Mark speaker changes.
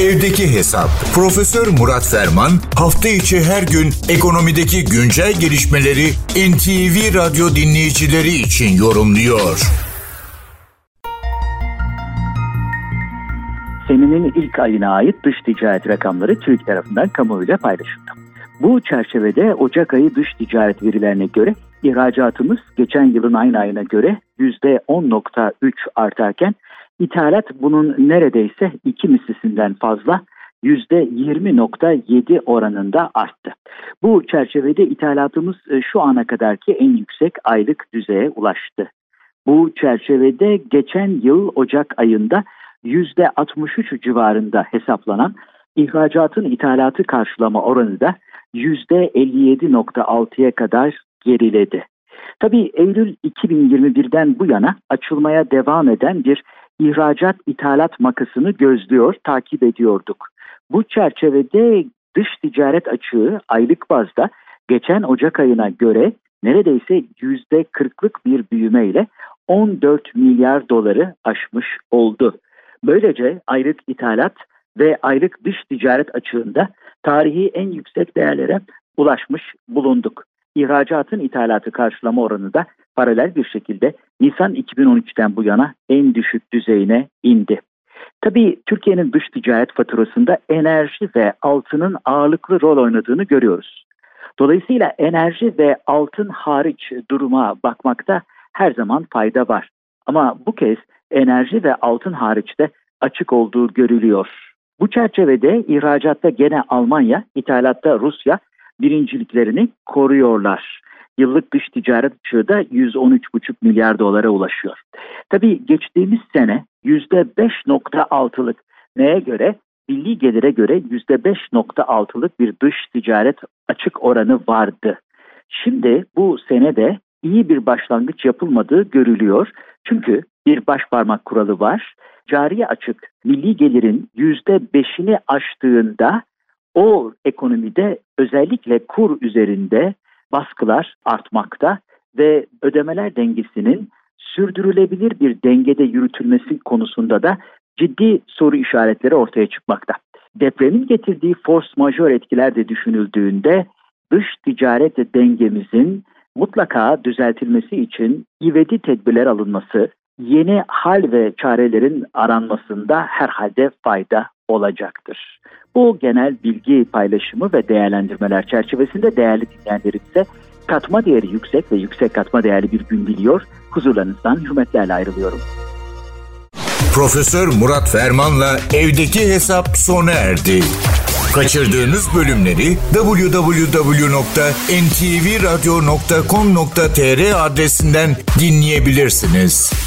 Speaker 1: Evdeki Hesap. Profesör Murat Ferman hafta içi her gün ekonomideki güncel gelişmeleri NTV Radyo dinleyicileri için yorumluyor.
Speaker 2: Senenin ilk ayına ait dış ticaret rakamları TÜİK tarafından kamuoyuyla paylaşıldı. Bu çerçevede Ocak ayı dış ticaret verilerine göre ihracatımız geçen yılın aynı ayına göre %10.3 artarken İthalat bunun neredeyse iki mislisinden fazla %20.7 oranında arttı. Bu çerçevede ithalatımız e, şu ana kadarki en yüksek aylık düzeye ulaştı. Bu çerçevede geçen yıl Ocak ayında %63 civarında hesaplanan ihracatın ithalatı karşılama oranı da %57.6'ya kadar geriledi. Tabii Eylül 2021'den bu yana açılmaya devam eden bir ihracat ithalat makasını gözlüyor, takip ediyorduk. Bu çerçevede dış ticaret açığı aylık bazda geçen Ocak ayına göre neredeyse yüzde kırklık bir büyümeyle 14 milyar doları aşmış oldu. Böylece aylık ithalat ve aylık dış ticaret açığında tarihi en yüksek değerlere ulaşmış bulunduk. İhracatın ithalatı karşılama oranı da paralel bir şekilde Nisan 2013'ten bu yana en düşük düzeyine indi. Tabii Türkiye'nin dış ticaret faturasında enerji ve altının ağırlıklı rol oynadığını görüyoruz. Dolayısıyla enerji ve altın hariç duruma bakmakta her zaman fayda var. Ama bu kez enerji ve altın hariçte açık olduğu görülüyor. Bu çerçevede ihracatta gene Almanya, ithalatta Rusya birinciliklerini koruyorlar. Yıllık dış ticaret açığı da 113,5 milyar dolara ulaşıyor. Tabii geçtiğimiz sene %5.6'lık neye göre? Milli gelire göre %5.6'lık bir dış ticaret açık oranı vardı. Şimdi bu senede iyi bir başlangıç yapılmadığı görülüyor. Çünkü bir baş parmak kuralı var. Cari açık milli gelirin %5'ini aştığında o ekonomide özellikle kur üzerinde baskılar artmakta ve ödemeler dengesinin sürdürülebilir bir dengede yürütülmesi konusunda da ciddi soru işaretleri ortaya çıkmakta. Depremin getirdiği force majeure etkiler de düşünüldüğünde dış ticaret dengemizin mutlaka düzeltilmesi için ivedi tedbirler alınması, yeni hal ve çarelerin aranmasında herhalde fayda olacaktır. Bu genel bilgi paylaşımı ve değerlendirmeler çerçevesinde değerli dinleyenlerimize katma değeri yüksek ve yüksek katma değerli bir gün diliyor. Huzurlarınızdan hürmetlerle ayrılıyorum.
Speaker 1: Profesör Murat Ferman'la evdeki hesap sona erdi. Kaçırdığınız bölümleri www.ntvradio.com.tr adresinden dinleyebilirsiniz.